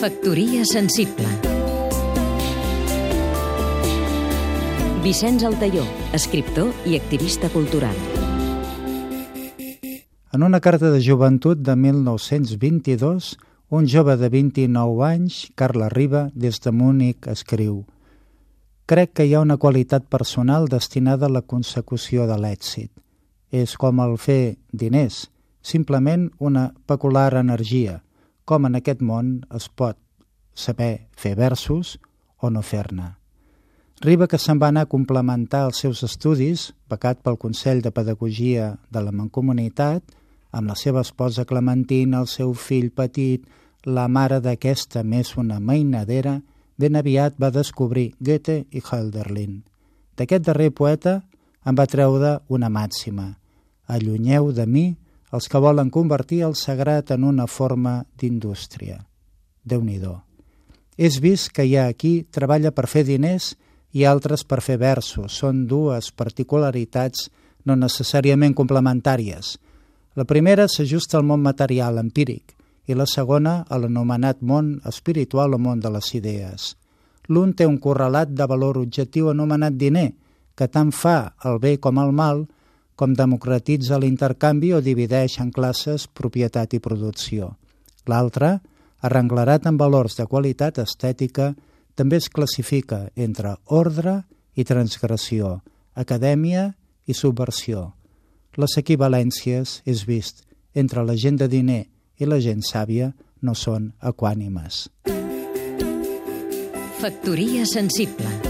Factoria sensible Vicenç Altaió, escriptor i activista cultural. En una carta de joventut de 1922, un jove de 29 anys, Carles Riba, des de Múnich, escriu Crec que hi ha una qualitat personal destinada a la consecució de l'èxit. És com el fer diners, simplement una peculiar energia, com en aquest món es pot saber fer versos o no fer-ne. Riba, que se'n va anar a complementar els seus estudis, becat pel Consell de Pedagogia de la Mancomunitat, amb la seva esposa Clementina, el seu fill petit, la mare d'aquesta més una mainadera, ben aviat va descobrir Goethe i Hölderlin. D'aquest darrer poeta en va treure una màxima. Allunyeu de mi els que volen convertir el sagrat en una forma d'indústria. déu nhi És vist que hi ha aquí treballa per fer diners i altres per fer versos. Són dues particularitats no necessàriament complementàries. La primera s'ajusta al món material, empíric, i la segona a l'anomenat món espiritual o món de les idees. L'un té un correlat de valor objectiu anomenat diner, que tant fa el bé com el mal, com democratitza l'intercanvi o divideix en classes propietat i producció. L'altre, arrenglerat en valors de qualitat estètica, també es classifica entre ordre i transgressió, acadèmia i subversió. Les equivalències, és vist, entre la gent de diner i la gent sàvia no són equànimes. Factoria sensible